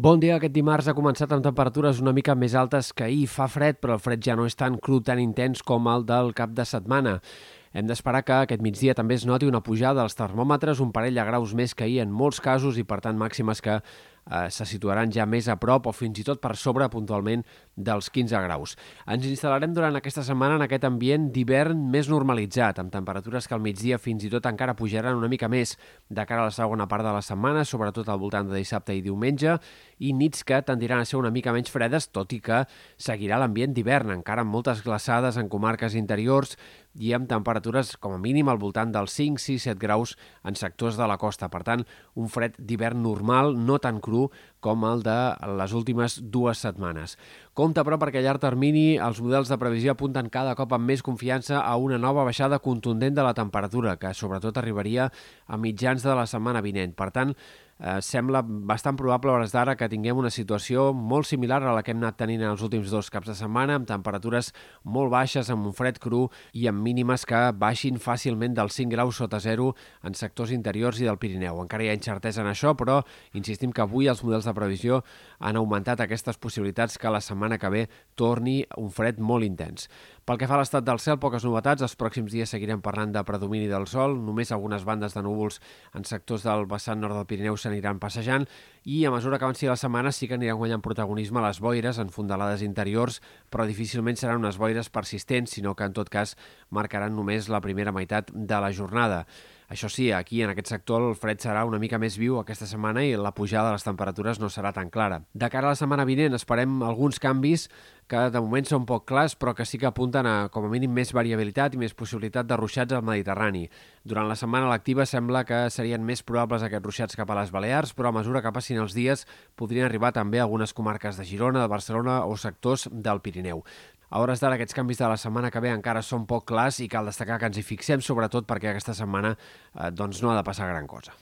Bon dia. Aquest dimarts ha començat amb temperatures una mica més altes que ahir. Fa fred, però el fred ja no és tan cru, tan intens com el del cap de setmana. Hem d'esperar que aquest migdia també es noti una pujada dels termòmetres, un parell de graus més que ahir en molts casos i, per tant, màximes que eh, se situaran ja més a prop o fins i tot per sobre puntualment dels 15 graus. Ens instal·larem durant aquesta setmana en aquest ambient d'hivern més normalitzat, amb temperatures que al migdia fins i tot encara pujaran una mica més de cara a la segona part de la setmana, sobretot al voltant de dissabte i diumenge, i nits que tendiran a ser una mica menys fredes, tot i que seguirà l'ambient d'hivern, encara amb moltes glaçades en comarques interiors i amb temperatures com a mínim al voltant dels 5, 6, 7 graus en sectors de la costa. Per tant, un fred d'hivern normal, no tan cru com el de les últimes dues setmanes. Compte, però, perquè a llarg termini els models de previsió apunten cada cop amb més confiança a una nova baixada contundent de la temperatura, que sobretot arribaria a mitjans de la setmana vinent. Per tant, eh, sembla bastant probable a hores d'ara que tinguem una situació molt similar a la que hem anat tenint en els últims dos caps de setmana, amb temperatures molt baixes, amb un fred cru i amb mínimes que baixin fàcilment dels 5 graus sota zero en sectors interiors i del Pirineu. Encara hi ha incertesa en això, però insistim que avui els models de previsió han augmentat aquestes possibilitats que la setmana que ve torni un fred molt intens. Pel que fa a l'estat del cel, poques novetats. Els pròxims dies seguirem parlant de predomini del sol. Només algunes bandes de núvols en sectors del vessant nord del Pirineu s'aniran passejant i a mesura que avanci la setmana sí que aniran guanyant protagonisme les boires en fondalades interiors, però difícilment seran unes boires persistents, sinó que en tot cas marcaran només la primera meitat de la jornada. Això sí, aquí en aquest sector el fred serà una mica més viu aquesta setmana i la pujada de les temperatures no serà tan clara. De cara a la setmana vinent esperem alguns canvis que de moment són poc clars però que sí que apunten a com a mínim més variabilitat i més possibilitat de ruixats al Mediterrani. Durant la setmana lectiva sembla que serien més probables aquests ruixats cap a les Balears, però a mesura que passin els dies podrien arribar també a algunes comarques de Girona, de Barcelona o sectors del Pirineu. A hores d'ara aquests canvis de la setmana que ve encara són poc clars i cal destacar que ens hi fixem sobretot perquè aquesta setmana eh, doncs no ha de passar gran cosa.